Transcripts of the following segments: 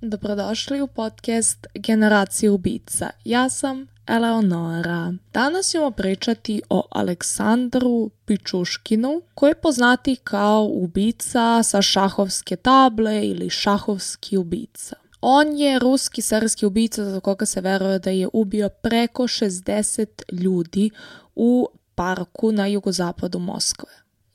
dobrodošli u podcast Generacija ubica. Ja sam Eleonora. Danas ćemo pričati o Aleksandru Pičuškinu, koji je poznati kao ubica sa šahovske table ili šahovski ubica. On je ruski serijski ubica za koga se veruje da je ubio preko 60 ljudi u parku na jugozapadu Moskve.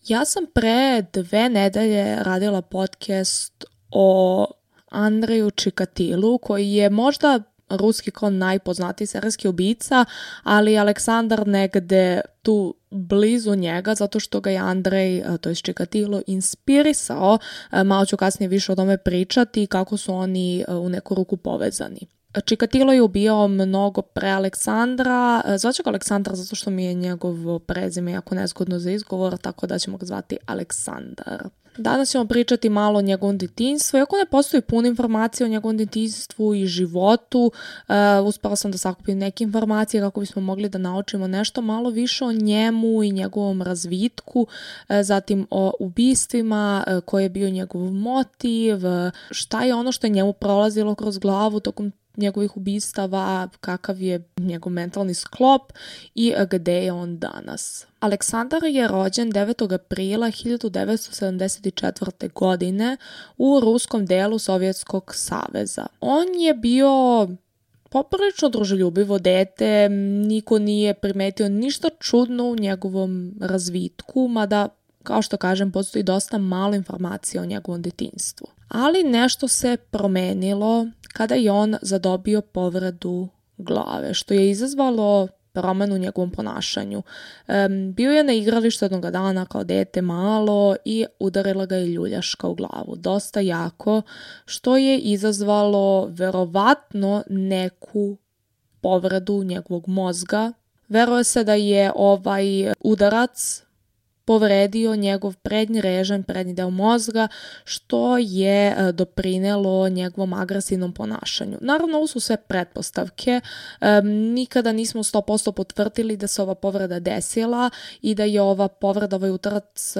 Ja sam pre dve nedelje radila podcast o Andreju Čikatilu, koji je možda ruski kao najpoznatiji serijski ubica, ali Aleksandar negde tu blizu njega, zato što ga je Andrej, to je Čikatilo, inspirisao. Malo ću kasnije više o tome pričati kako su oni u neku ruku povezani. Čikatilo je ubijao mnogo pre Aleksandra, zvaću ga Aleksandra zato što mi je njegovo prezime jako nezgodno za izgovor, tako da ćemo ga zvati Aleksandar. Danas ćemo pričati malo o njegovom detinstvu. Iako ne postoji puno informacije o njegovom detinstvu i životu, uh, uspela sam da sakupim neke informacije kako bismo mogli da naučimo nešto malo više o njemu i njegovom razvitku, uh, zatim o ubistvima, uh, koji je bio njegov motiv, šta je ono što je njemu prolazilo kroz glavu tokom njegovih ubistava, kakav je njegov mentalni sklop i gde je on danas. Aleksandar je rođen 9. aprila 1974. godine u ruskom delu Sovjetskog saveza. On je bio poprilično druželjubivo dete, niko nije primetio ništa čudno u njegovom razvitku, mada kao što kažem, postoji dosta malo informacija o njegovom detinstvu. Ali nešto se promenilo kada je on zadobio povredu glave, što je izazvalo promenu u njegovom ponašanju. Um, bio je na igralištu jednog dana kao dete malo i udarila ga je ljuljaška u glavu. Dosta jako, što je izazvalo verovatno neku povredu njegovog mozga. Veruje se da je ovaj udarac povredio njegov prednji režan, prednji deo mozga, što je e, doprinelo njegovom agresivnom ponašanju. Naravno, ovo su sve pretpostavke. nikada nismo 100% potvrdili da se ova povreda desila i da je ova povreda, ovaj utarac e,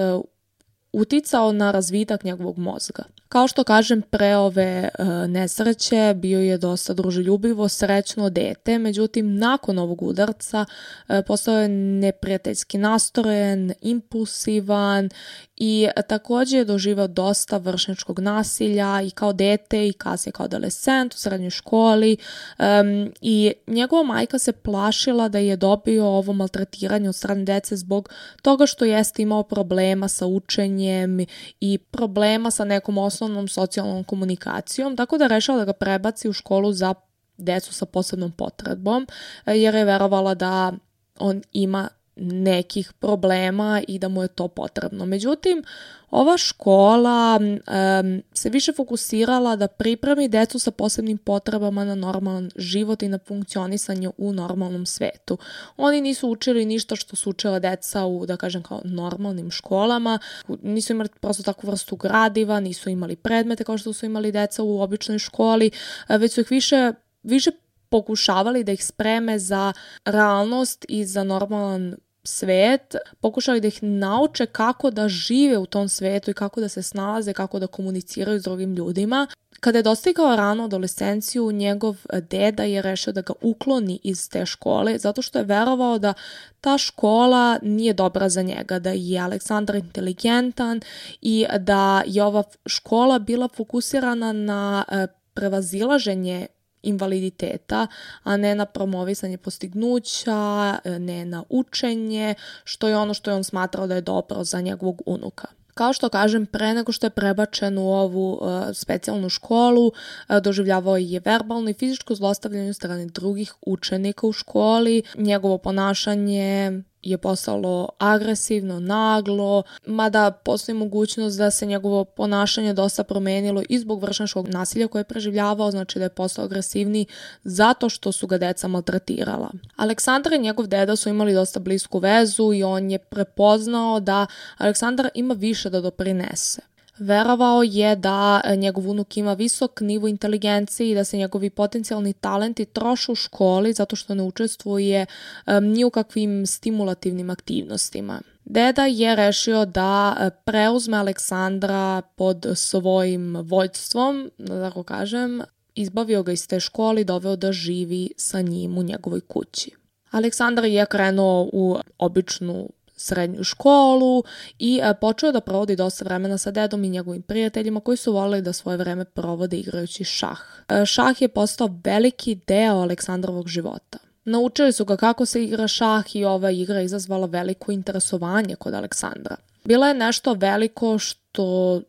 uticao na razvitak njegovog mozga. Kao što kažem, pre ove e, nesreće bio je dosta druželjubivo, srećno dete, međutim, nakon ovog udarca e, postao je neprijateljski nastrojen, impulsivan i takođe je doživao dosta vršničkog nasilja i kao dete i kasnije kao adolescent u srednjoj školi um, i njegova majka se plašila da je dobio ovo maltretiranje od strane dece zbog toga što jeste imao problema sa učenjem i problema sa nekom osnovnom socijalnom komunikacijom, tako da je rešila da ga prebaci u školu za decu sa posebnom potrebom, jer je verovala da on ima nekih problema i da mu je to potrebno. Međutim, ova škola um, se više fokusirala da pripremi decu sa posebnim potrebama na normalan život i na funkcionisanje u normalnom svetu. Oni nisu učili ništa što su učila deca u, da kažem, kao normalnim školama, nisu imali prosto takvu vrstu gradiva, nisu imali predmete kao što su imali deca u običnoj školi, već su ih više više pokušavali da ih spreme za realnost i za normalan svet, pokušali da ih nauče kako da žive u tom svetu i kako da se snalaze, kako da komuniciraju s drugim ljudima. Kada je dostigao rano adolescenciju, njegov deda je rešio da ga ukloni iz te škole zato što je verovao da ta škola nije dobra za njega, da je Aleksandar inteligentan i da je ova škola bila fokusirana na eh, prevazilaženje invaliditeta, a ne na promovisanje postignuća, ne na učenje, što je ono što je on smatrao da je dobro za njegovog unuka. Kao što kažem, pre nego što je prebačen u ovu uh, specijalnu školu, uh, doživljavao je verbalno i fizičko zlostavljanje strane drugih učenika u školi, njegovo ponašanje je postalo agresivno, naglo, mada postoji mogućnost da se njegovo ponašanje dosta promenilo i zbog vršnjačkog nasilja koje je preživljavao, znači da je postao agresivni zato što su ga deca maltretirala. Aleksandar i njegov deda su imali dosta blisku vezu i on je prepoznao da Aleksandar ima više da doprinese. Verovao je da e, njegov unuk ima visok nivo inteligencije i da se njegovi potencijalni talenti troše u školi zato što ne učestvuje um, ni u kakvim stimulativnim aktivnostima. Deda je rešio da e, preuzme Aleksandra pod svojim vođstvom, da tako kažem, izbavio ga iz te škole i doveo da živi sa njim u njegovoj kući. Aleksandar je krenuo u običnu srednju školu i e, počeo da provodi dosta vremena sa dedom i njegovim prijateljima koji su volili da svoje vreme provode igrajući šah. E, šah je postao veliki deo Aleksandrovog života. Naučili su ga kako se igra šah i ova igra izazvala veliko interesovanje kod Aleksandra. Bila je nešto veliko što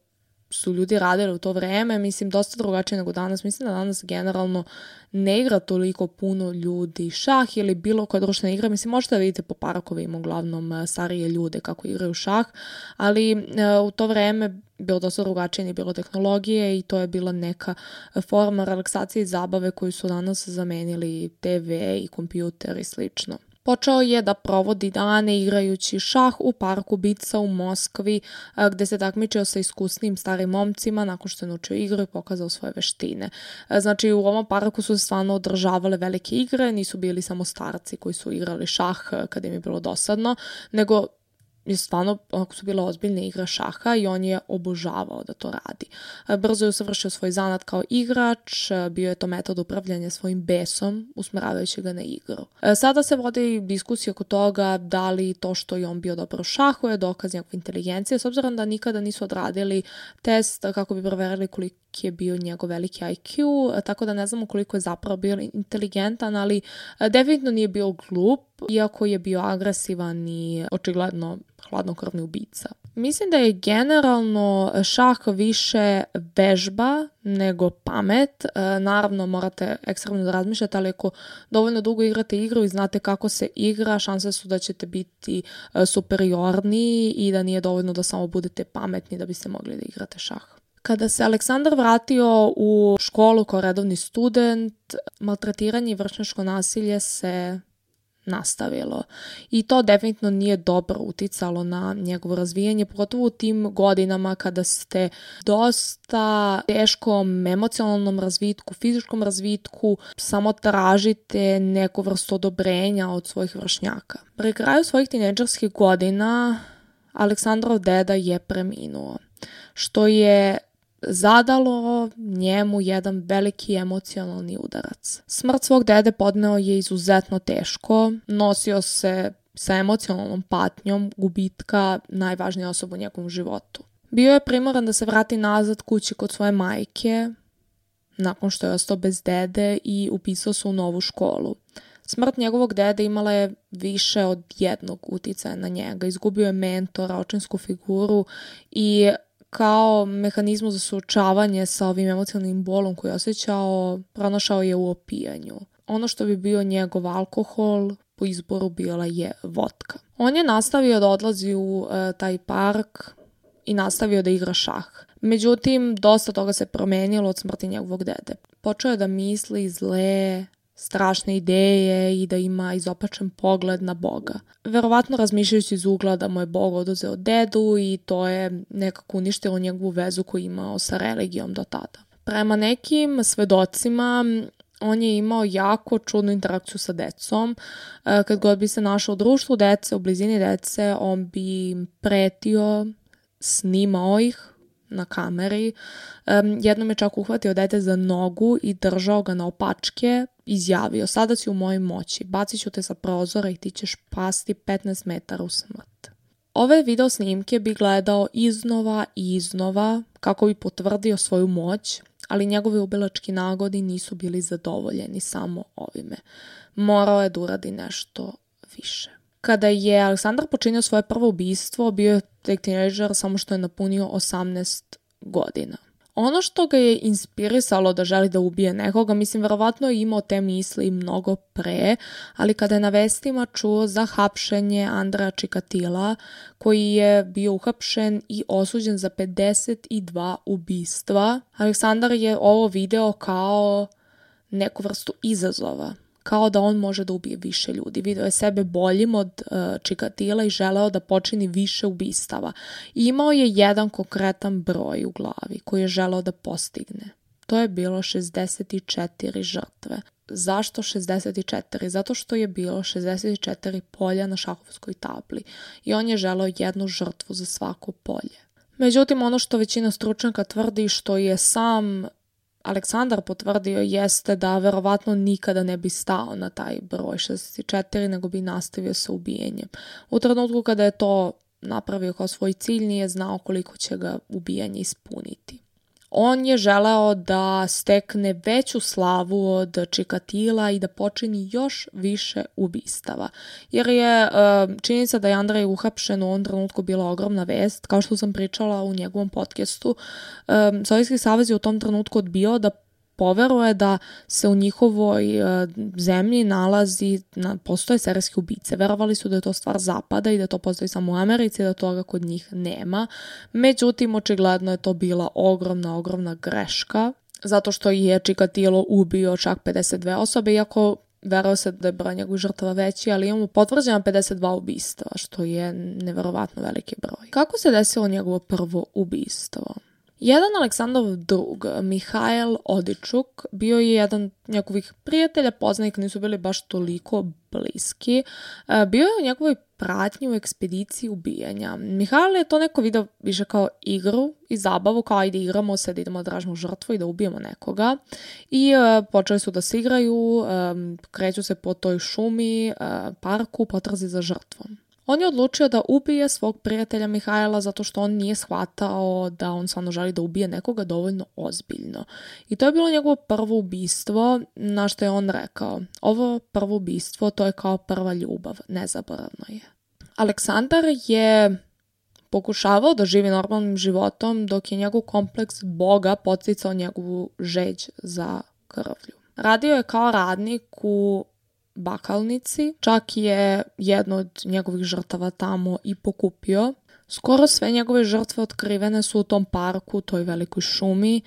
su ljudi radili u to vreme, mislim, dosta drugačije nego danas. Mislim da danas generalno ne igra toliko puno ljudi šah ili bilo koja društvena igra. Mislim, možete da vidite po parkovima uglavnom e, starije ljude kako igraju šah, ali e, u to vreme bilo dosta drugačije, nije bilo tehnologije i to je bila neka forma relaksacije i zabave koju su danas zamenili TV i kompjuter i slično. Počeo je da provodi dane igrajući šah u parku Bica u Moskvi, gde se takmičio sa iskusnim starim momcima nakon što je naučio igru i pokazao svoje veštine. Znači, u ovom parku su se stvarno održavale velike igre, nisu bili samo starci koji su igrali šah kad im je bilo dosadno, nego je stvarno, ako su bile ozbiljne igre šaha i on je obožavao da to radi. E, brzo je usavršio svoj zanat kao igrač, e, bio je to metod upravljanja svojim besom, usmeravajući ga na igru. E, sada se vode diskusije oko toga da li to što je on bio dobro u šahu je dokaz njegove inteligencije, s obzirom da nikada nisu odradili test kako bi proverili koliko je bio njegov veliki IQ, tako da ne znamo koliko je zapravo bio inteligentan, ali definitivno nije bio glup, iako je bio agresivan i očigledno hladnokrvni ubica. Mislim da je generalno šah više vežba nego pamet. E, naravno morate ekstremno da razmišljate, ali ako dovoljno dugo igrate igru i znate kako se igra, šanse su da ćete biti e, superiorniji i da nije dovoljno da samo budete pametni da biste mogli da igrate šah. Kada se Aleksandar vratio u školu kao redovni student, maltretiranje i vršnjačko nasilje se nastavilo. I to definitivno nije dobro uticalo na njegovo razvijanje, pogotovo u tim godinama kada ste dosta teškom emocionalnom razvitku, fizičkom razvitku, samo tražite neku vrstu odobrenja od svojih vršnjaka. Pre kraju svojih tineđerskih godina Aleksandrov deda je preminuo, što je zadalo njemu jedan veliki emocionalni udarac. Smrt svog dede podneo je izuzetno teško, nosio se sa emocionalnom patnjom gubitka najvažnije osobe u njegovom životu. Bio je primoran da se vrati nazad kući kod svoje majke, nakon što je ostao bez dede i upisao se u novu školu. Smrt njegovog dede imala je više od jednog uticaja na njega. Izgubio je mentora, očinsku figuru i kao mehanizmu za suočavanje sa ovim emocionalnim bolom koji je osjećao, pronašao je u opijanju. Ono što bi bio njegov alkohol, po izboru bila je vodka. On je nastavio da odlazi u e, taj park i nastavio da igra šah. Međutim, dosta toga se promenilo od smrti njegovog dede. Počeo je da misli zle, strašne ideje i da ima izopačen pogled na Boga. Verovatno razmišljajući iz ugla da mu je Bog oduzeo dedu i to je nekako uništilo njegovu vezu koju imao sa religijom do tada. Prema nekim svedocima on je imao jako čudnu interakciju sa decom. E, kad god bi se našao u društvu dece, u blizini dece, on bi im pretio, snimao ih, na kameri. Um, jednom je čak uhvatio dete za nogu i držao ga na opačke, izjavio, sada si u mojoj moći, bacit ću te sa prozora i ti ćeš pasti 15 metara u smrt. Ove video snimke bi gledao iznova i iznova kako bi potvrdio svoju moć, ali njegovi ubilački nagodi nisu bili zadovoljeni samo ovime. Morao je da uradi nešto više. Kada je Aleksandar počinio svoje prvo ubistvo, bio je tek tineđer samo što je napunio 18 godina. Ono što ga je inspirisalo da želi da ubije nekoga, mislim, verovatno je imao te misli mnogo pre, ali kada je na vestima čuo za hapšenje Andreja Čikatila, koji je bio uhapšen i osuđen za 52 ubistva, Aleksandar je ovo video kao neku vrstu izazova kao da on može da ubije više ljudi. Video je sebe boljim od uh, Čikatila i želeo da počini više ubistava. I imao je jedan konkretan broj u glavi koji je želeo da postigne. to je bilo 64 žrtve. Zašto 64? Zato što je bilo 64 polja na šahovskoj tabli i on je želeo jednu žrtvu za svako polje. Međutim, ono što većina stručnjaka tvrdi što je sam Aleksandar potvrdio jeste da verovatno nikada ne bi stao na taj broj 64, nego bi nastavio sa ubijenjem. U trenutku kada je to napravio kao svoj cilj, nije znao koliko će ga ubijanje ispuniti on je želeo da stekne veću slavu od Čikatila i da počini još više ubistava. Jer je činjenica da je Andrej uhapšen u ovom trenutku bila ogromna vest, kao što sam pričala u njegovom podcastu. Sovjetski savez je u tom trenutku odbio da poveruje da se u njihovoj uh, zemlji nalazi, na, postoje serijski ubice. Verovali su da je to stvar zapada i da to postoji samo u Americi, da toga kod njih nema. Međutim, očigledno je to bila ogromna, ogromna greška, zato što je Čikatilo ubio čak 52 osobe, iako veruje se da je broj njegovih žrtava veći, ali imamo potvrđena 52 ubistva, što je neverovatno veliki broj. Kako se desilo njegovo prvo ubistvo? Jedan Aleksandrov drug, Mihajl Odičuk, bio je jedan njegovih prijatelja, poznanika nisu bili baš toliko bliski. E, bio je u njegovoj pratnji u ekspediciji ubijanja. Mihajl je to neko video više kao igru i zabavu, kao ajde igramo se da idemo da žrtvu i da ubijemo nekoga. I uh, počeli su da se igraju, um, kreću se po toj šumi, parku, potrazi za žrtvom. On je odlučio da ubije svog prijatelja Mihajla zato što on nije shvatao da on stvarno želi da ubije nekoga dovoljno ozbiljno. I to je bilo njegovo prvo ubistvo na što je on rekao. Ovo prvo ubistvo to je kao prva ljubav, nezaboravno je. Aleksandar je pokušavao da živi normalnim životom dok je njegov kompleks Boga poticao njegovu žeđ za krvlju. Radio je kao radnik u bakalnici, čak je jedno od njegovih žrtava tamo i pokupio. Skoro sve njegove žrtve otkrivene su u tom parku, toj velikoj šumi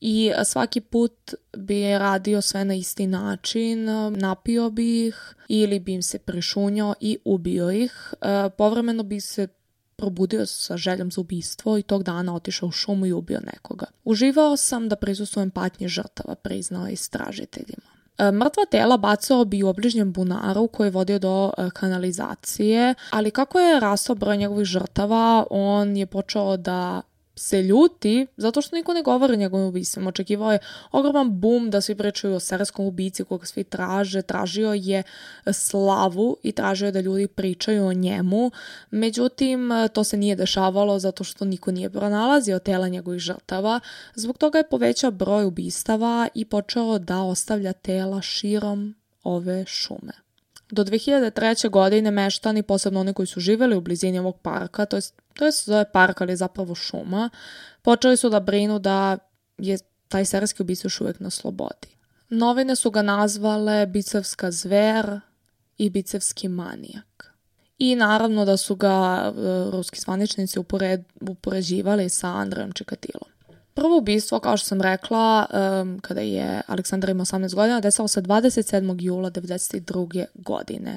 i svaki put bi radio sve na isti način, napio bi ih ili bi im se prišunjao i ubio ih. E, povremeno bi se probudio sa željom za ubistvo i tog dana otišao u šumu i ubio nekoga. Uživao sam da prisustujem patnje žrtava, priznao istražiteljima. E, mrtva tela bacao bi u obližnjem bunaru koji je vodio do e, kanalizacije, ali kako je rastao broj njegovih žrtava, on je počeo da se ljuti zato što niko ne govori o njegovim ubistvima. Očekivao je ogroman bum da svi pričaju o serijskom ubici koga svi traže. Tražio je slavu i tražio je da ljudi pričaju o njemu. Međutim, to se nije dešavalo zato što niko nije pronalazio tela njegovih žrtava. Zbog toga je povećao broj ubistava i počeo da ostavlja tela širom ove šume. Do 2003. godine meštani, posebno oni koji su živeli u blizini ovog parka, to je, to je zove park, ali je zapravo šuma, počeli su da brinu da je taj serijski ubica još uvijek na slobodi. Novine su ga nazvale Bicevska zver i Bicevski manijak. I naravno da su ga e, ruski zvaničnici upored, upoređivali sa Andrejom Čekatilom. Prvo ubistvo, kao što sam rekla, um, kada je Aleksandar imao 18 godina, desilo se 27. jula 1992. godine,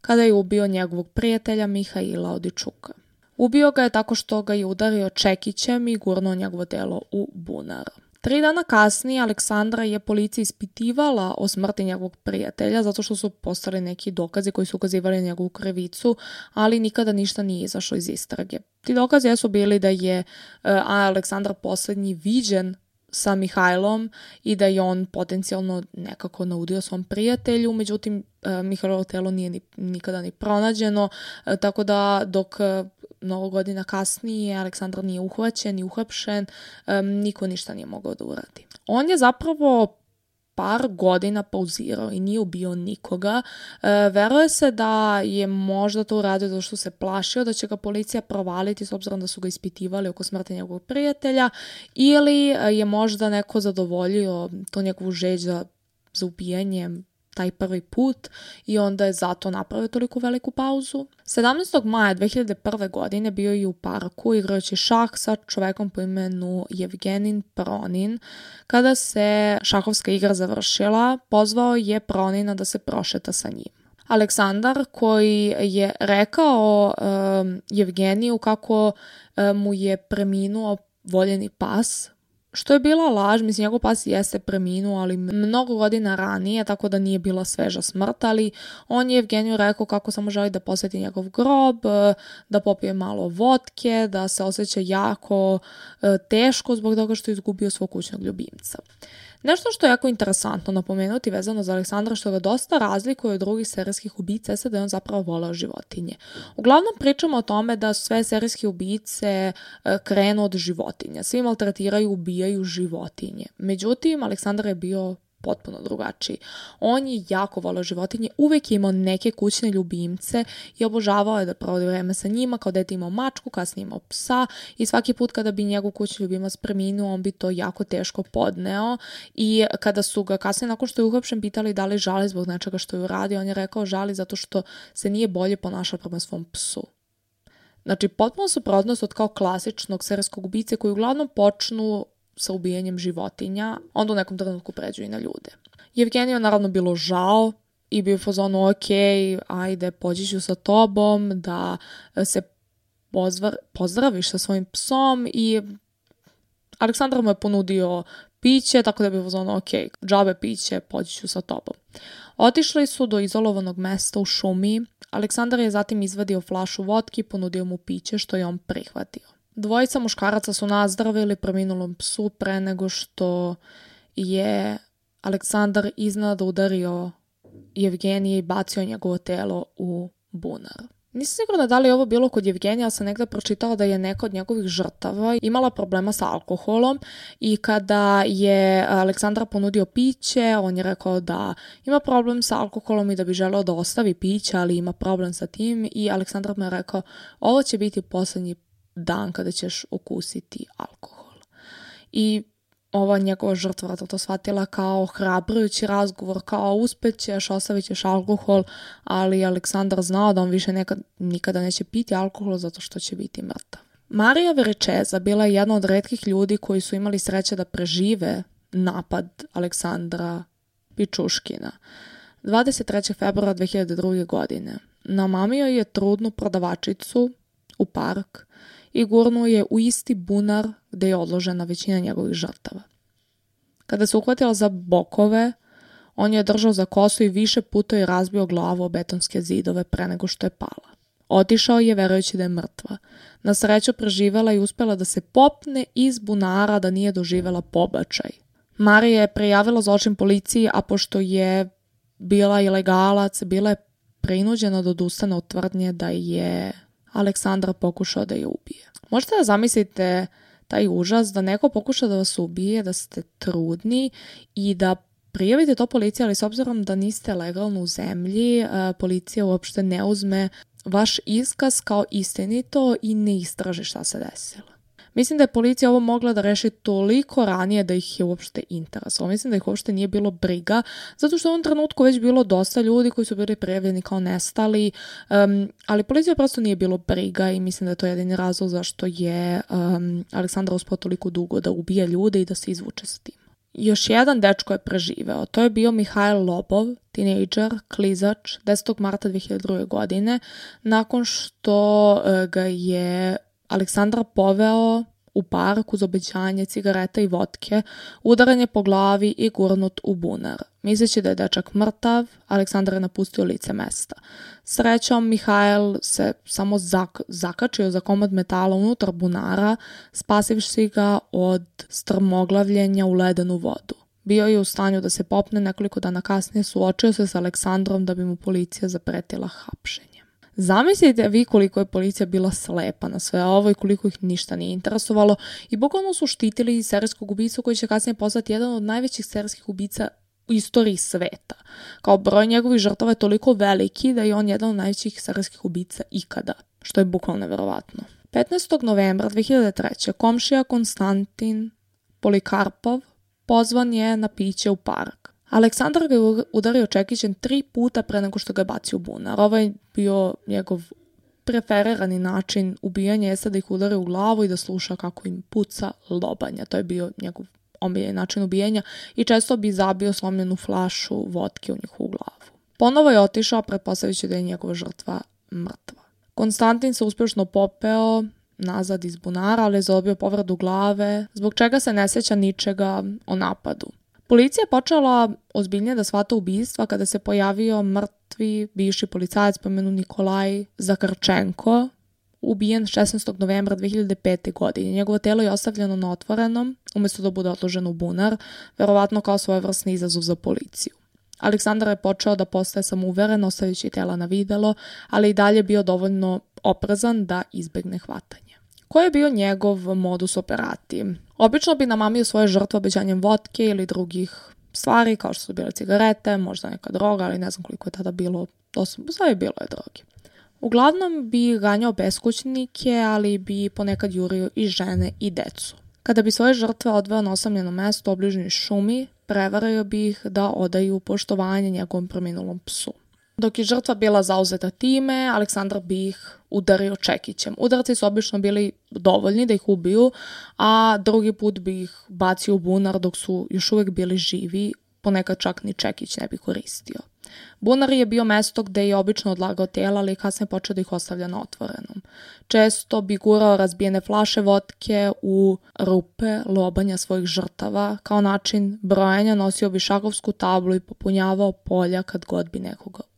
kada je ubio njegovog prijatelja Mihaila Odičuka. Ubio ga je tako što ga je udario čekićem i gurnuo njegovo telo u bunar. Tri dana kasnije Aleksandra je policija ispitivala o smrti njegovog prijatelja zato što su postali neki dokazi koji su ukazivali njegovu krivicu, ali nikada ništa nije izašlo iz istrage. Ti dokazi su bili da je uh, Aleksandar poslednji viđen sa Mihajlom i da je on potencijalno nekako naudio svom prijatelju, međutim e, Mihajlovo telo nije ni, nikada ni pronađeno, e, tako da dok e, mnogo godina kasnije Aleksandar nije uhvaćen i uhapšen, niko ništa nije mogao da uradi. On je zapravo par godina pauzirao i nije ubio nikoga. E, veruje se da je možda to uradio zato što se plašio da će ga policija provaliti s obzirom da su ga ispitivali oko smrti njegovog prijatelja ili je možda neko zadovoljio to njegovu žeđ za, za ubijanjem taj prvi put i onda je zato napravio toliko veliku pauzu. 17. maja 2001. godine bio je u parku igrajući šah sa čovekom po imenu Evgenin Pronin. Kada se šahovska igra završila, pozvao je Pronina da se prošeta sa njim. Aleksandar koji je rekao um, Evgeniju kako um, mu je preminuo voljeni pas što je bila laž, mislim, njegov pas jeste preminuo, ali mnogo godina ranije, tako da nije bila sveža smrt, ali on je Evgeniju rekao kako samo želi da poseti njegov grob, da popije malo vodke, da se osjeća jako e, teško zbog toga što je izgubio svog kućnog ljubimca. Nešto što je jako interesantno napomenuti vezano za Aleksandra što ga dosta razlikuje od drugih serijskih ubica je da je on zapravo voleo životinje. Uglavnom pričamo o tome da sve serijske ubice e, krenu od životinja. Svi maltretiraju, ubijaju životinje. Međutim, Aleksandar je bio potpuno drugačiji. On je jako volio životinje, uvek je imao neke kućne ljubimce i obožavao je da provodi vreme sa njima, kao dete imao mačku, kasnije imao psa i svaki put kada bi njegov kućni ljubimac preminuo, on bi to jako teško podneo i kada su ga kasnije nakon što je uhapšen pitali da li žali zbog nečega što je uradio, on je rekao žali zato što se nije bolje ponašao prema svom psu. Znači, potpuno suprotnost od kao klasičnog serijskog ubice koji uglavnom počnu sa ubijanjem životinja, onda u nekom trenutku pređu i na ljude. Evgeniju je naravno bilo žao i bio u fazonu ok, ajde, pođi ću sa tobom da se pozvar, pozdraviš sa svojim psom i Aleksandar mu je ponudio piće, tako da je bio fazonu ok, džabe piće, pođi ću sa tobom. Otišli su do izolovanog mesta u šumi. Aleksandar je zatim izvadio flašu vodki i ponudio mu piće što je on prihvatio. Dvojica muškaraca su nazdravili preminulom psu pre nego što je Aleksandar iznad udario Evgenije i bacio njegovo telo u bunar. Nisam sigurna da li je ovo bilo kod Evgenija, ali sam negde pročitala da je neka od njegovih žrtava imala problema sa alkoholom i kada je Aleksandra ponudio piće, on je rekao da ima problem sa alkoholom i da bi želeo da ostavi piće, ali ima problem sa tim i Aleksandra mu je rekao ovo će biti poslednji dan kada ćeš okusiti alkohol. I ova njegova žrtva to shvatila kao hrabrujući razgovor, kao uspećeš, ostavit ćeš alkohol, ali Aleksandar znao da on više nekad, nikada neće piti alkohol zato što će biti mrtav. Marija Veričeza bila je jedna od redkih ljudi koji su imali sreće da prežive napad Aleksandra Pičuškina. 23. februara 2002. godine namamio je trudnu prodavačicu u park i gurnuo je u isti bunar gde je odložena većina njegovih žrtava. Kada se uhvatila za bokove, on je držao za kosu i više puta je razbio glavu o betonske zidove pre nego što je pala. Otišao je verujući da je mrtva. Na sreću preživela i uspela da se popne iz bunara da nije doživela pobačaj. Marija je prijavila zločin policiji, a pošto je bila ilegalac, bila je prinuđena da odustane od tvrdnje da je Aleksandar pokušao da je ubije. Možete da zamislite taj užas da neko pokuša da vas ubije, da ste trudni i da prijavite to policiji, ali s obzirom da niste legalno u zemlji, e, policija uopšte ne uzme vaš iskaz kao istinito i ne istraži šta se desilo. Mislim da je policija ovo mogla da reši toliko ranije da ih je uopšte interesovalo. Mislim da ih uopšte nije bilo briga, zato što u ovom trenutku već bilo dosta ljudi koji su bili prijavljeni kao nestali, um, ali policija prosto nije bilo briga i mislim da je to jedini razlog zašto je um, Aleksandra uspao toliko dugo da ubija ljude i da se izvuče sa tim. Još jedan dečko je preživeo. To je bio Mihajl Lobov, tinejdžer, klizač, 10. marta 2002. godine, nakon što uh, ga je Aleksandra poveo u park uz obećanje cigareta i vodke, udaren je po glavi i gurnut u bunar. Misleći da je dečak mrtav, Aleksandar je napustio lice mesta. Srećom, Mihajl se samo zak zakačio za komad metala unutar bunara, spasivši ga od strmoglavljenja u ledenu vodu. Bio je u stanju da se popne nekoliko dana kasnije, suočio se sa Aleksandrom da bi mu policija zapretila hapšenje. Zamislite vi koliko je policija bila slepa na sve ovo i koliko ih ništa nije interesovalo i bukvalno su štitili serijskog ubicu koji će kasnije postati jedan od najvećih serijskih ubica u istoriji sveta. Kao broj njegovih žrtava je toliko veliki da je on jedan od najvećih serijskih ubica ikada, što je bukvalno neverovatno. 15. novembra 2003. komšija Konstantin Polikarpov pozvan je na piće u park. Aleksandar ga je udario čekićem tri puta pre nego što ga je bacio u bunar. Ovo je bio njegov preferirani način ubijanja jeste da ih udari u glavu i da sluša kako im puca lobanja. To je bio njegov omiljeni način ubijanja i često bi zabio slomljenu flašu vodke u njihovu glavu. Ponovo je otišao pretpostavljajući da je njegova žrtva mrtva. Konstantin se uspešno popeo nazad iz bunara, ali je zadobio povradu glave, zbog čega se ne seća ničega o napadu. Policija je počela ozbiljnije da shvata ubistva kada se pojavio mrtvi bivši policajac pomenu Nikolaj Zakarčenko, ubijen 16. novembra 2005. godine. Njegovo telo je ostavljeno na otvorenom, umesto da bude odloženo u bunar, verovatno kao svojevrsni izazov za policiju. Aleksandar je počeo da postaje samouveren, ostavljajući tela na videlo, ali i dalje bio dovoljno oprezan da izbegne hvatanje. Koji je bio njegov modus operati? Obično bi namamio svoje žrtve obećanjem vodke ili drugih stvari, kao što su bile cigarete, možda neka droga, ali ne znam koliko je tada bilo, sve je bilo je drogi. Uglavnom bi ganjao beskućnike, ali bi ponekad jurio i žene i decu. Kada bi svoje žrtve odveo na osamljeno mesto u obližnjoj šumi, prevario bi ih da odaju poštovanje njegovom preminulom psu. Dok je žrtva bila zauzeta time, Aleksandar bi ih udario čekićem. Udarci su obično bili dovoljni da ih ubiju, a drugi put bi ih bacio u bunar dok su još uvek bili živi, ponekad čak ni čekić ne bi koristio. Bunar je bio mesto gde je obično odlagao tela, ali kasnije počeo da ih ostavlja na otvorenom. Često bi gurao razbijene flaše vodke u rupe lobanja svojih žrtava. Kao način brojanja nosio bi šahovsku tablu i popunjavao polja kad god bi nekoga.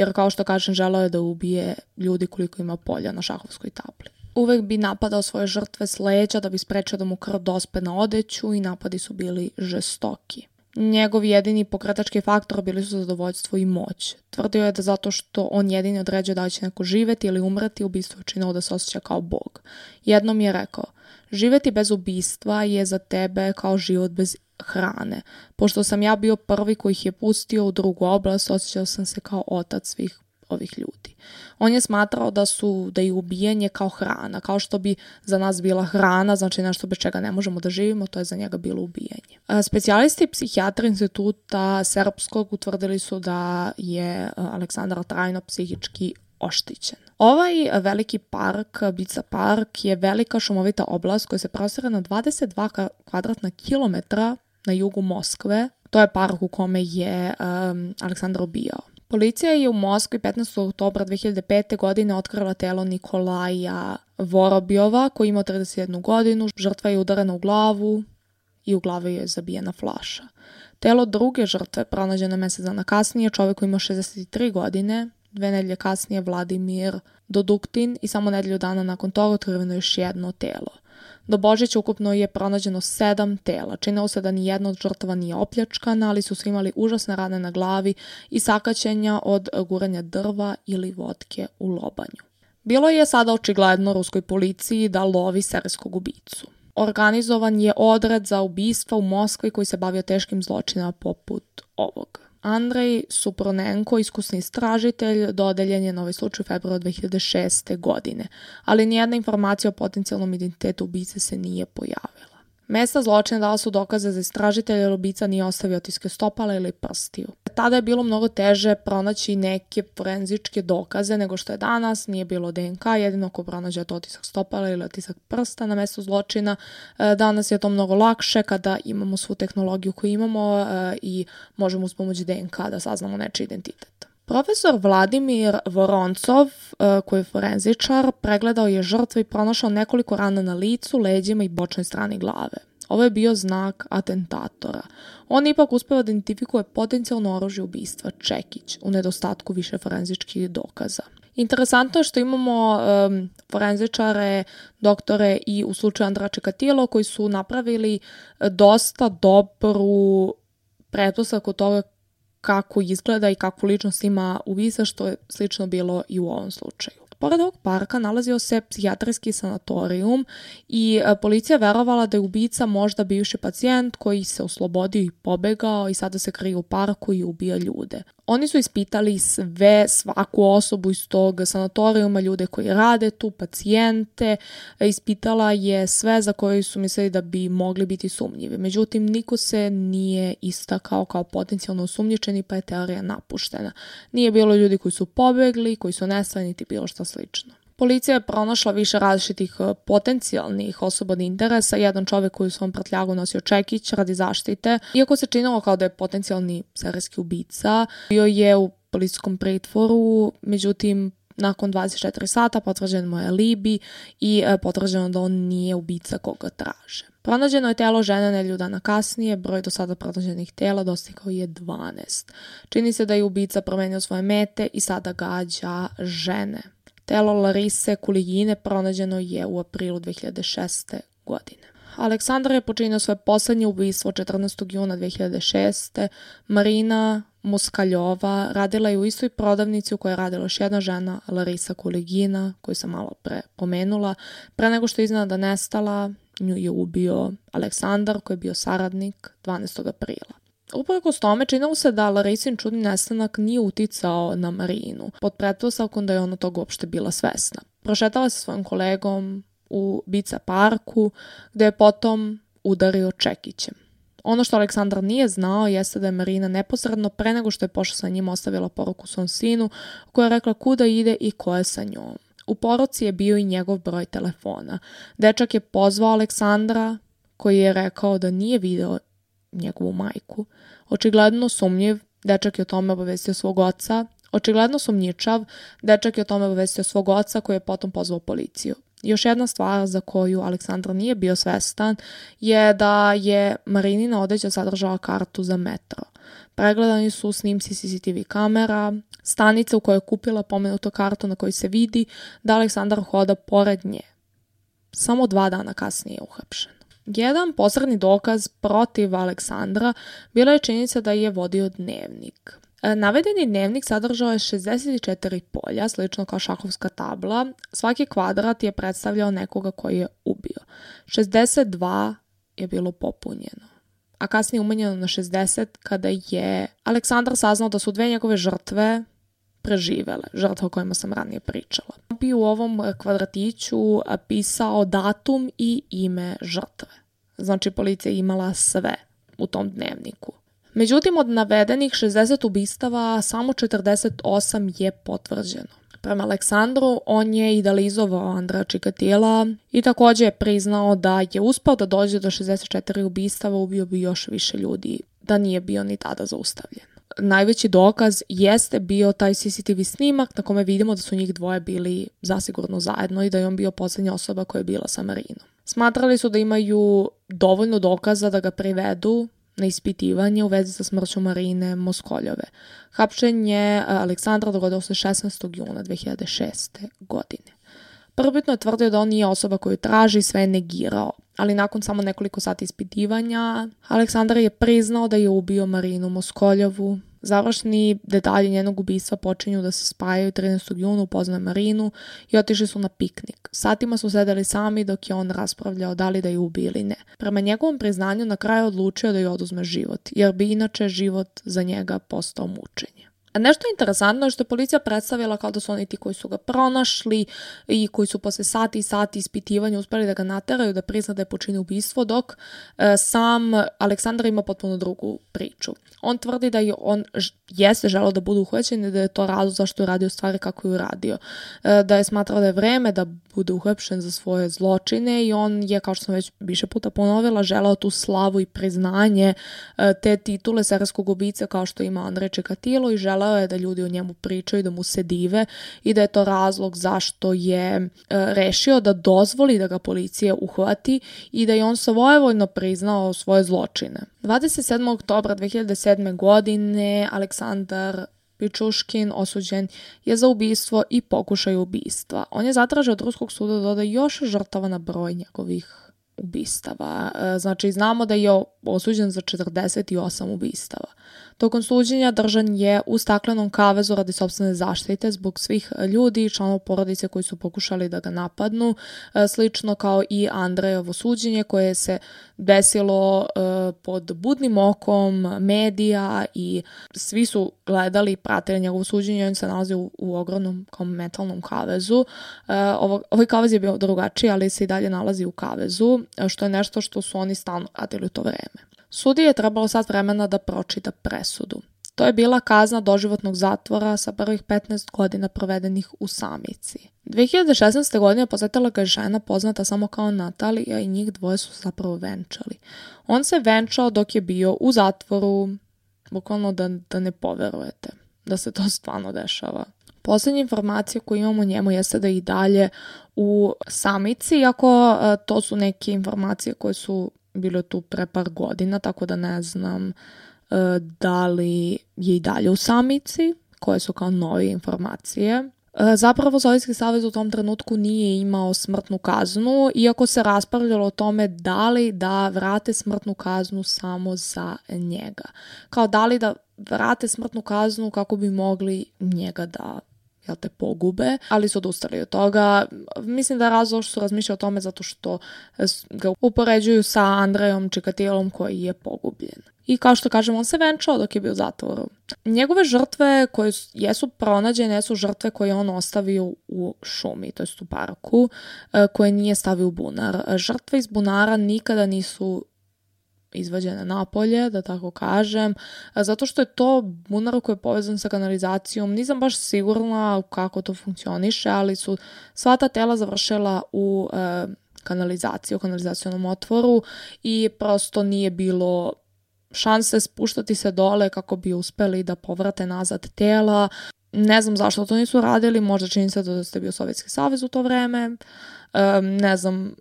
Jer kao što kažem, želao je da ubije ljudi koliko ima polja na šahovskoj tabli. Uvek bi napadao svoje žrtve s leđa da bi sprečio da mu krv dospe na odeću i napadi su bili žestoki. Njegov jedini pokretački faktor bili su zadovoljstvo i moć. Tvrdio je da zato što on jedini određuje da će neko živeti ili umreti, ubistvo je činilo da se osjeća kao bog. Jednom je rekao, živeti bez ubistva je za tebe kao život bez hrane. Pošto sam ja bio prvi koji ih je pustio u drugu oblast, osjećao sam se kao otac svih ovih ljudi. On je smatrao da su da je ubijanje kao hrana, kao što bi za nas bila hrana, znači nešto bez čega ne možemo da živimo, to je za njega bilo ubijanje. Specijalisti psihijatra instituta Srpskog utvrdili su da je Aleksandar trajno psihički oštićen. Ovaj veliki park, Bica park, je velika šumovita oblast koja se prostira na 22 kvadratna kilometra na jugu Moskve. To je park u kome je um, Aleksandar ubijao. Policija je u Moskvi 15. oktobra 2005. godine otkrila telo Nikolaja Vorobjova koji ima 31 godinu. Žrtva je udarena u glavu i u glavi je zabijena flaša. Telo druge žrtve pronađeno mesec dana kasnije, koji ima 63 godine, dve nedelje kasnije Vladimir Doduktin i samo nedelju dana nakon toga otkriveno još jedno telo. Do Božića ukupno je pronađeno sedam tela. Činilo se da ni jedna od žrtava nije opljačkana, ali su svi imali užasne rane na glavi i sakaćenja od guranja drva ili vodke u lobanju. Bilo je sada očigledno ruskoj policiji da lovi serijskog ubicu. Organizovan je odred za ubistva u Moskvi koji se bavio teškim zločinama poput ovog. Andrej Supronenko, iskusni istražitelj, dodeljen je na ovaj slučaj u februaru 2006. godine, ali nijedna informacija o potencijalnom identitetu ubice se nije pojavila. Mesta zločina dala su dokaze za istražitelja jer ubica nije ostavio otiske stopala ili prstiju. Tada je bilo mnogo teže pronaći neke forenzičke dokaze nego što je danas, nije bilo DNK, jedino ko pronađe to otisak stopala ili otisak prsta na mestu zločina. E, danas je to mnogo lakše kada imamo svu tehnologiju koju imamo e, i možemo uz pomoć DNK da saznamo nečiji identitet. Profesor Vladimir Voroncov, e, koji je forenzičar, pregledao je žrtve i pronašao nekoliko rana na licu, leđima i bočnoj strani glave. Ovo je bio znak atentatora. On ipak uspeo da identifikuje potencijalno oružje ubistva, Čekić, u nedostatku više forenzičkih dokaza. Interesantno je što imamo um, forenzičare, doktore i u slučaju Andra Čekatilo koji su napravili dosta dobru pretpostavku toga kako izgleda i kakvu ličnost ima Uvisa, što je slično bilo i u ovom slučaju. Pored ovog parka nalazio se psihijatrijski sanatorijum i e, policija verovala da je ubica možda bivši pacijent koji se oslobodio i pobegao i sada se krije u parku i ubija ljude. Oni su ispitali sve, svaku osobu iz tog sanatorijuma, ljude koji rade tu, pacijente, ispitala je sve za koje su mislili da bi mogli biti sumnjivi. Međutim, niko se nije istakao kao potencijalno osumnjičeni, pa je teorija napuštena. Nije bilo ljudi koji su pobegli, koji su nestali, niti bilo šta slično. Policija je pronašla više različitih e, potencijalnih osoba od interesa. Jedan čovek koji u svom prtljagu nosio čekić radi zaštite. Iako se činilo kao da je potencijalni serijski ubica, bio je u policijskom pritvoru, međutim nakon 24 sata potvrđen mu je libi i e, potvrđeno da on nije ubica koga traže. Pronađeno je telo žene nelju dana kasnije, broj do sada pronađenih tela dostigao je 12. Čini se da je ubica promenio svoje mete i sada gađa žene. Telo Larise Kuligine pronađeno je u aprilu 2006. godine. Aleksandar je počinio svoje poslednje ubistvo 14. juna 2006. Marina Muskaljova radila je u istoj prodavnici u kojoj je radila još jedna žena, Larisa Kuligina, koju sam malo pre pomenula. Pre nego što je iznenada nestala, nju je ubio Aleksandar, koji je bio saradnik 12. aprila. Uprkos tome činilo se da Larisin čudni nestanak nije uticao na Marinu, pod pretpostavkom da je ona toga uopšte bila svesna. Prošetala se svojim kolegom u Bica parku, gde je potom udario čekićem. Ono što Aleksandar nije znao jeste da je Marina neposredno pre nego što je pošla sa njim ostavila poruku svom sinu koja je rekla kuda ide i ko je sa njom. U poruci je bio i njegov broj telefona. Dečak je pozvao Aleksandra koji je rekao da nije video njegovu majku. Očigledno sumnjiv, dečak je o tome obavestio svog oca. Očigledno sumnjičav, dečak je o tome obavestio svog oca koji je potom pozvao policiju. Još jedna stvar za koju Aleksandar nije bio svestan je da je Marinina odeća sadržala kartu za metro. Pregledani su snimci CCTV kamera, stanica u kojoj je kupila pomenuto kartu na kojoj se vidi da Aleksandar hoda pored nje. Samo dva dana kasnije je uhapšen. Jedan posredni dokaz protiv Aleksandra bila je činjenica da je vodio dnevnik. E, navedeni dnevnik sadržao je 64 polja, slično kao šahovska tabla. Svaki kvadrat je predstavljao nekoga koji je ubio. 62 je bilo popunjeno a kasnije umanjeno na 60 kada je Aleksandar saznao da su dve njegove žrtve preživele, žrtve o kojima sam ranije pričala. Bi u ovom kvadratiću pisao datum i ime žrtve. Znači policija imala sve u tom dnevniku. Međutim, od navedenih 60 ubistava samo 48 je potvrđeno. Prema Aleksandru, on je idealizovao Andra Čikatila i takođe je priznao da je uspao da dođe do 64 ubistava, ubio bi još više ljudi, da nije bio ni tada zaustavljen. Najveći dokaz jeste bio taj CCTV snimak na kome vidimo da su njih dvoje bili zasigurno zajedno i da je on bio poslednja osoba koja je bila sa Marinom. Smatrali su da imaju dovoljno dokaza da ga privedu na ispitivanje u vezi sa smrću Marine Moskoljove. Hapšenje e, Aleksandra dogodilo se 16. juna 2006. godine. Prvitno je tvrdio da on nije osoba koju traži, sve je negirao, ali nakon samo nekoliko sati ispitivanja, Aleksandar je priznao da je ubio Marinu Moskoljovu, Završni detalji njenog ubistva počinju da se spajaju 13. juna u Poznoj Marinu i otišli su na piknik. Satima su sedeli sami dok je on raspravljao da li da je ubi ili ne. Prema njegovom priznanju na kraju odlučio da je oduzme život, jer bi inače život za njega postao mučenje. Nešto interesantno je što je policija predstavila kao da su oni ti koji su ga pronašli i koji su posle sati i sati ispitivanja uspeli da ga nateraju da prizna da je počinio ubistvo, dok e, sam Aleksandar ima potpuno drugu priču. On tvrdi da je on jeste želeo da bude uhvaćen i da je to razlog zašto je radio stvari kako je uradio. E, da je smatrao da je vreme da bude uhapšen za svoje zločine i on je, kao što sam već više puta ponovila, želeo tu slavu i priznanje e, te titule serijskog ubice kao što ima Andrej Čekatilo i želeo je da ljudi o njemu pričaju, da mu se dive i da je to razlog zašto je e, rešio da dozvoli da ga policija uhvati i da je on svojevoljno priznao svoje zločine. 27. oktobra 2007. godine Aleksandar Pičuškin osuđen je za ubistvo i pokušaj ubistva. On je zatražio od Ruskog suda da doda još žrtava na broj njegovih ubistava. E, znači, znamo da je osuđen za 48 ubistava. Tokom suđenja držan je u staklenom kavezu radi sobstvene zaštite zbog svih ljudi i članov porodice koji su pokušali da ga napadnu, e, slično kao i Andrejevo suđenje koje se desilo e, pod budnim okom medija i svi su gledali i pratili njegovo suđenje, on se nalazi u, u ogromnom kao metalnom kavezu. E, ovo, ovaj kavez je bio drugačiji, ali se i dalje nalazi u kavezu, što je nešto što su oni stalno radili u to vreme. Sudi je trebalo sad vremena da pročita presudu. To je bila kazna doživotnog zatvora sa prvih 15 godina provedenih u samici. 2016. godine posetila ga žena poznata samo kao Natalija i njih dvoje su zapravo venčali. On se venčao dok je bio u zatvoru, bukvalno da, da ne poverujete da se to stvarno dešava. Poslednja informacija koju imamo njemu jeste da je i dalje u samici, iako e, to su neke informacije koje su bile tu pre par godina, tako da ne znam e, da li je i dalje u samici, koje su kao nove informacije. E, zapravo Sovjetski savez u tom trenutku nije imao smrtnu kaznu, iako se raspravljalo o tome da li da vrate smrtnu kaznu samo za njega. Kao da li da vrate smrtnu kaznu kako bi mogli njega da jel te, pogube, ali su odustali od toga. Mislim da je razlog što su razmišljali o tome zato što ga upoređuju sa Andrejom Čikatilom koji je pogubljen. I kao što kažem, on se venčao dok je bio u zatvoru. Njegove žrtve koje jesu pronađene su žrtve koje on ostavio u šumi, to jest u parku, e, koje nije stavio u bunar. Žrtve iz bunara nikada nisu izvađene napolje, da tako kažem, zato što je to bunar koji je povezan sa kanalizacijom. Nisam baš sigurna kako to funkcioniše, ali su sva ta tela završila u e, kanalizaciji, u kanalizacijonom otvoru i prosto nije bilo šanse spuštati se dole kako bi uspeli da povrate nazad tela. Ne znam zašto to nisu radili, možda čini se da ste bio Sovjetski savez u to vreme, um, ne znam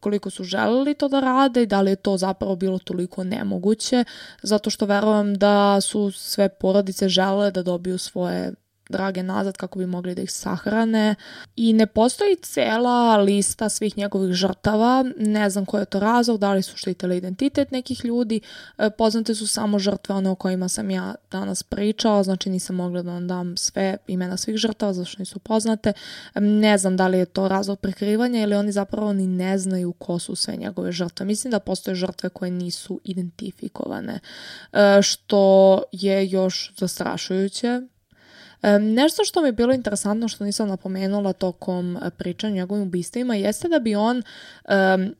koliko su želeli to da rade i da li je to zapravo bilo toliko nemoguće, zato što verujem da su sve porodice žele da dobiju svoje drage nazad kako bi mogli da ih sahrane. I ne postoji cela lista svih njegovih žrtava, ne znam koji je to razlog, da li su štitili identitet nekih ljudi, e, poznate su samo žrtve one o kojima sam ja danas pričala, znači nisam mogla da vam dam sve imena svih žrtava zašto nisu poznate, ne znam da li je to razlog prekrivanja ili oni zapravo ni ne znaju ko su sve njegove žrtve. Mislim da postoje žrtve koje nisu identifikovane, e, što je još zastrašujuće nešto što mi je bilo interesantno što nisam napomenula tokom e, pričanja njegovim ubistvima jeste da bi on um,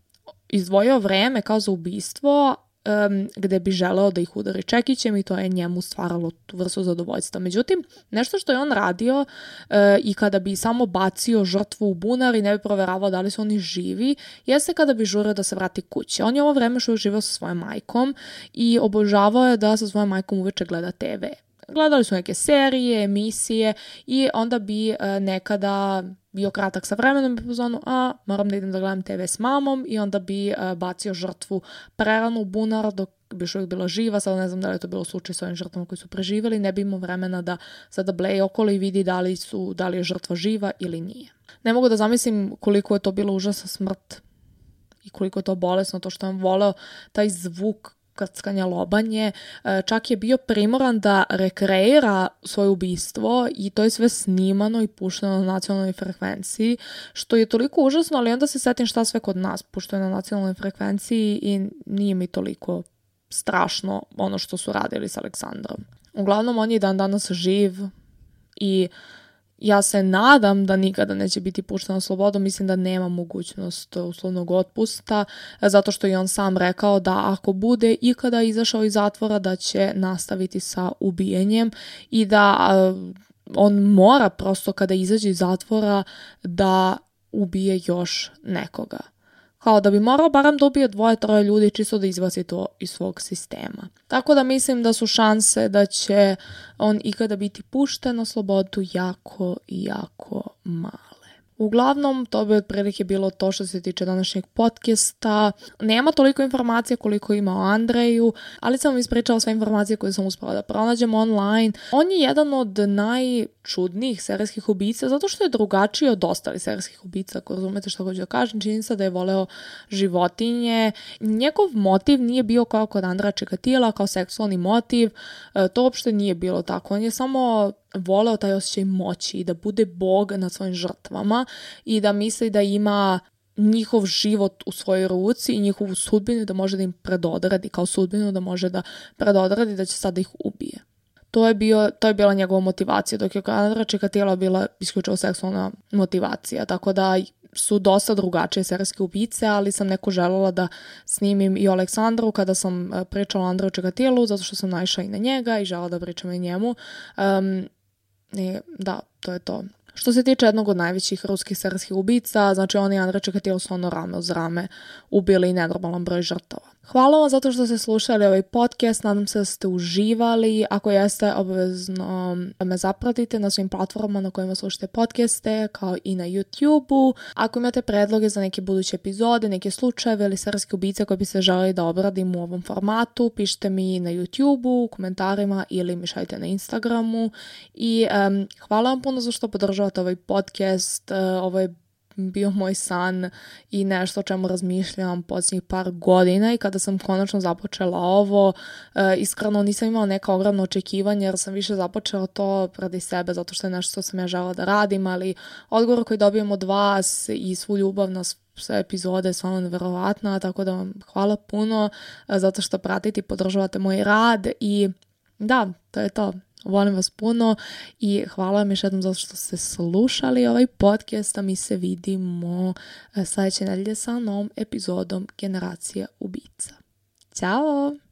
izdvojio vreme kao za ubistvo um, gde bi želeo da ih udari čekićem i to je njemu stvaralo tu vrstu zadovoljstva. Međutim, nešto što je on radio uh, i kada bi samo bacio žrtvu u bunar i ne bi proveravao da li su oni živi, jeste kada bi žurio da se vrati kuće. On je ovo vreme što je živao sa svojom majkom i obožavao je da sa svojom majkom uveče gleda TV gledali su neke serije, emisije i onda bi e, nekada bio kratak sa vremenom i pozvanu, a moram da idem da gledam TV s mamom. I onda bi e, bacio žrtvu prerano u bunar dok bi još uvijek bila živa, sad ne znam da li je to bilo slučaj s ovim žrtvama koji su preživjeli, ne bi imao vremena da sada bleje okolo i vidi da li, su, da li je žrtva živa ili nije. Ne mogu da zamislim koliko je to bilo užasna smrt i koliko je to bolesno, to što on voleo taj zvuk krckanja lobanje, e, čak je bio primoran da rekreira svoje ubistvo i to je sve snimano i pušteno na nacionalnoj frekvenciji, što je toliko užasno, ali onda se setim šta sve kod nas pušteno na nacionalnoj frekvenciji i nije mi toliko strašno ono što su radili s Aleksandrom. Uglavnom, on je dan danas živ i uh, ja se nadam da nikada neće biti pušten na slobodu, mislim da nema mogućnost uslovnog otpusta, zato što je on sam rekao da ako bude ikada izašao iz zatvora da će nastaviti sa ubijenjem i da on mora prosto kada izađe iz zatvora da ubije još nekoga kao da bi morao barem ubije dvoje, troje ljudi čisto da izbaci to iz svog sistema. Tako da mislim da su šanse da će on ikada biti pušten na slobodu jako, jako male. Uglavnom, to bi otprilike bilo to što se tiče današnjeg podcasta. Nema toliko informacija koliko ima o Andreju, ali sam vam ispričala sve informacije koje sam uspela da pronađem online. On je jedan od najčudnijih serijskih ubica zato što je drugačiji od ostalih serijskih ubica, ako razumete što hoću da kažem. Čini se da je voleo životinje. Njegov motiv nije bio kao kod Andra Čekatila, kao seksualni motiv. E, to uopšte nije bilo tako. On je samo voleo taj osjećaj moći i da bude bog nad svojim žrtvama i da misli da ima njihov život u svojoj ruci i njihovu sudbinu da može da im predodradi kao sudbinu da može da predodradi da će sada ih ubije. To je, bio, to je bila njegova motivacija, dok je Andra Čekatila bila isključivo seksualna motivacija, tako da su dosta drugačije serijske ubice, ali sam neko želela da snimim i Aleksandru kada sam e, pričala o Andreju zato što sam naišla i na njega i žela da pričam i njemu. Um, I da, to je to. Što se tiče jednog od najvećih ruskih serijskih ubica, znači oni Andrej Čekatil su ono rame uz rame ubili nenormalan broj žrtava. Hvala vam zato što ste slušali ovaj podcast, nadam se da ste uživali. Ako jeste, obavezno me zapratite na svim platformama na kojima slušate podcaste, kao i na YouTube-u. Ako imate predloge za neke buduće epizode, neke slučajeve ili serijske ubice koje se želeli da obradim u ovom formatu, pišite mi na YouTube-u, u komentarima ili mi šaljite na Instagramu. I um, hvala vam puno za što podržavate ovaj podcast. Uh, ovo je bio moj san i nešto o čemu razmišljam posljednjih par godina i kada sam konačno započela ovo, e, iskreno nisam imala neka ogromna očekivanja jer sam više započela to radi sebe zato što je nešto što sam ja žela da radim, ali odgovor koji dobijem od vas i svu ljubav na sve epizode je stvarno neverovatna, tako da vam hvala puno e, zato što pratite i podržavate moj rad i da, to je to. Volim vas puno i hvala vam još jednom zato što ste slušali ovaj podcast, a mi se vidimo e, sljedeće nedelje sa novom epizodom Generacija ubica. Ćao!